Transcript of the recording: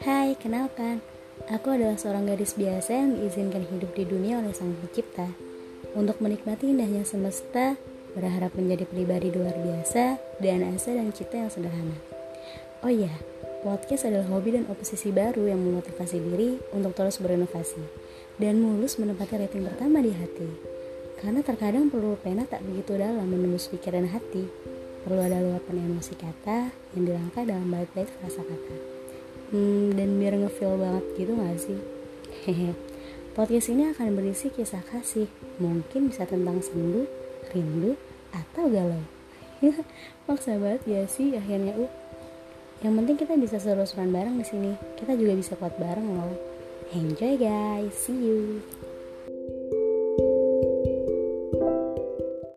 Hai, kenalkan. Aku adalah seorang gadis biasa yang diizinkan hidup di dunia oleh Sang Pencipta. Untuk menikmati indahnya semesta, berharap menjadi pribadi luar biasa, dan asa dan cita yang sederhana. Oh iya, podcast adalah hobi dan oposisi baru yang memotivasi diri untuk terus berinovasi dan mulus menempati rating pertama di hati. Karena terkadang perlu pena tak begitu dalam menembus pikiran hati, perlu ada luapan emosi kata yang dirangkai dalam bait-bait frasa kata hmm, dan biar ngefeel banget gitu gak sih? Hehe. Podcast ini akan berisi kisah kasih mungkin bisa tentang sendu rindu atau galau. Maksa banget ya sih akhirnya uh yang penting kita bisa seru-seruan bareng di sini. Kita juga bisa kuat bareng loh. Enjoy guys. See you